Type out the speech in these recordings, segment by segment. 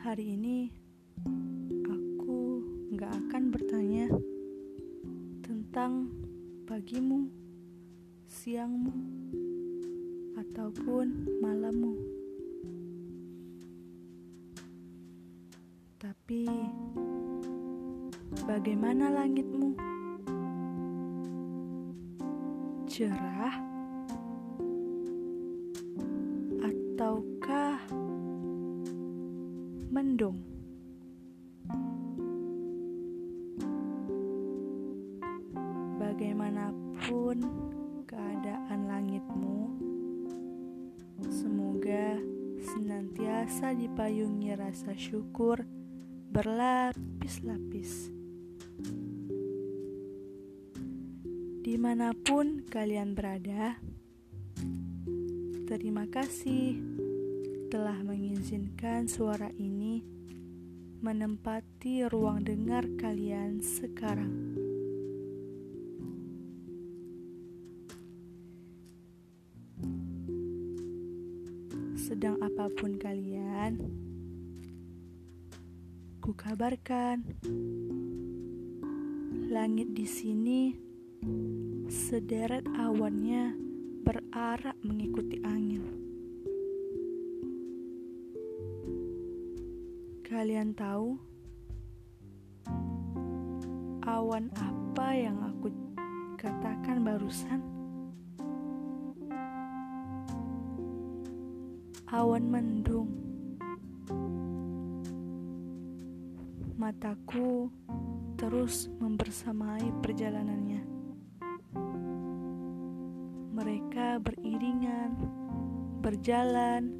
Hari ini aku gak akan bertanya tentang pagimu, siangmu, ataupun malammu. Tapi bagaimana langitmu? Cerah ataukah mendung. Bagaimanapun keadaan langitmu, semoga senantiasa dipayungi rasa syukur berlapis-lapis. Di mana pun kalian berada, terima kasih telah mengizinkan suara ini menempati ruang dengar kalian sekarang. Sedang apa pun kalian, ku kabarkan langit di sini sederet awannya berarak mengikuti angin. Kalian tahu awan apa yang aku katakan barusan? Awan mendung. Mataku terus membersamai perjalanannya. Mereka beriringan, berjalan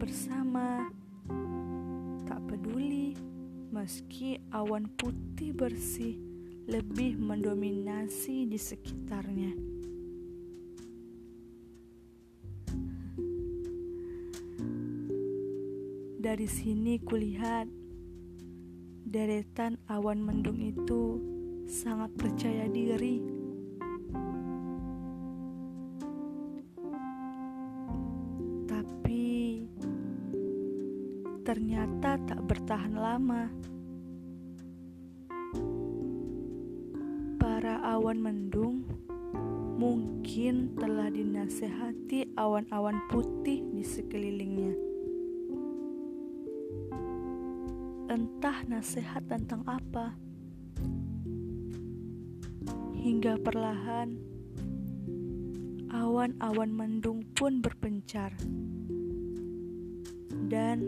bersama peduli meski awan putih bersih lebih mendominasi di sekitarnya. Dari sini kulihat deretan awan mendung itu sangat percaya diri. Ternyata tak bertahan lama. Para awan mendung mungkin telah dinasehati awan-awan putih di sekelilingnya. Entah nasihat tentang apa. Hingga perlahan awan-awan mendung pun berpencar. Dan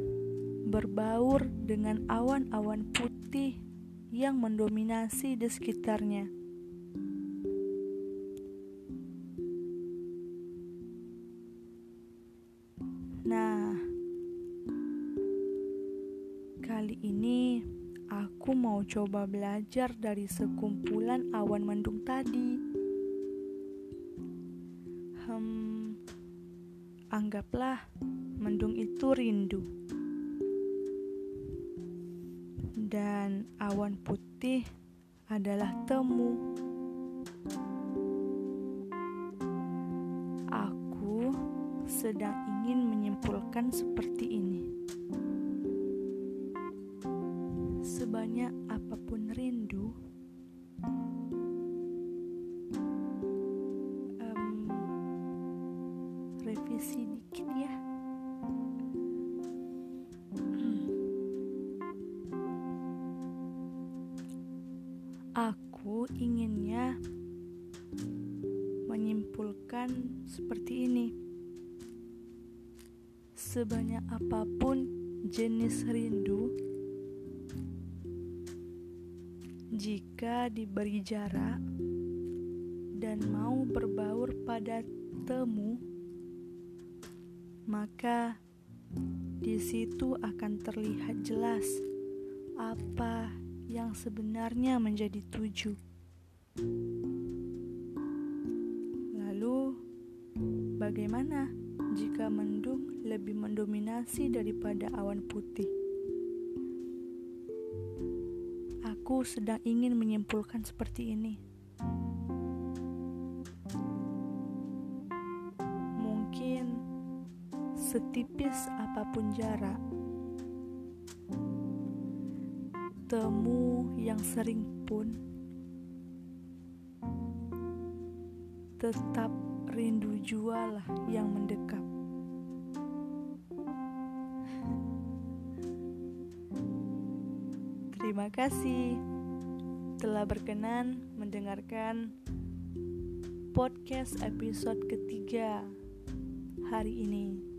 berbaur dengan awan-awan putih yang mendominasi di sekitarnya. Nah, kali ini aku mau coba belajar dari sekumpulan awan mendung tadi. Hmm, anggaplah mendung itu rindu. Dan awan putih adalah temu. Aku sedang ingin menyimpulkan seperti ini. Sebanyak Aku inginnya menyimpulkan seperti ini. Sebanyak apa pun jenis rindu, jika diberi jarak dan mau berbaur pada temu, maka di situ akan terlihat jelas apa yang sebenarnya menjadi tujuh. Lalu, bagaimana jika mendung lebih mendominasi daripada awan putih? Aku sedang ingin menyimpulkan seperti ini. Mungkin setipis apa pun jarak, bertemu yang sering pun tetap rindu jua lah yang mendekap. Terima kasih telah berkenan mendengarkan podcast episode ketiga hari ini.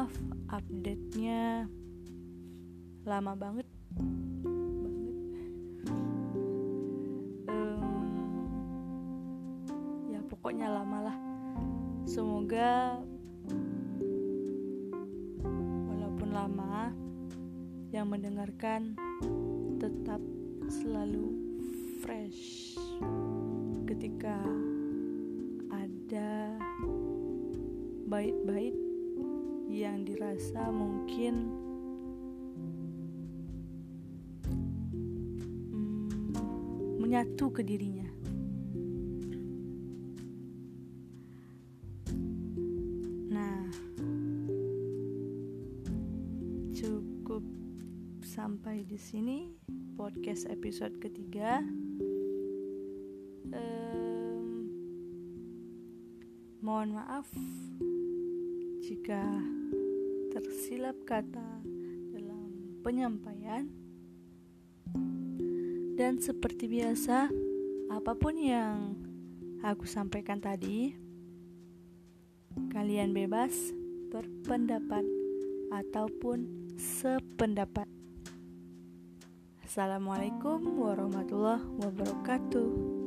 Maaf, update-nya lama banget. Pokoknya lama lah. Semoga walaupun lama yang mendengarkan tetap selalu fresh ketika ada bait-bait yang dirasa mungkin hmm, menyatu ke dirinya. cukup sampai di sini podcast episode ketiga. Um, mohon maaf jika tersilap kata dalam penyampaian. Dan seperti biasa, apa pun yang aku sampaikan tadi, kalian bebas berpendapat ataupun sependapat. Assalamualaikum warahmatullahi wabarakatuh.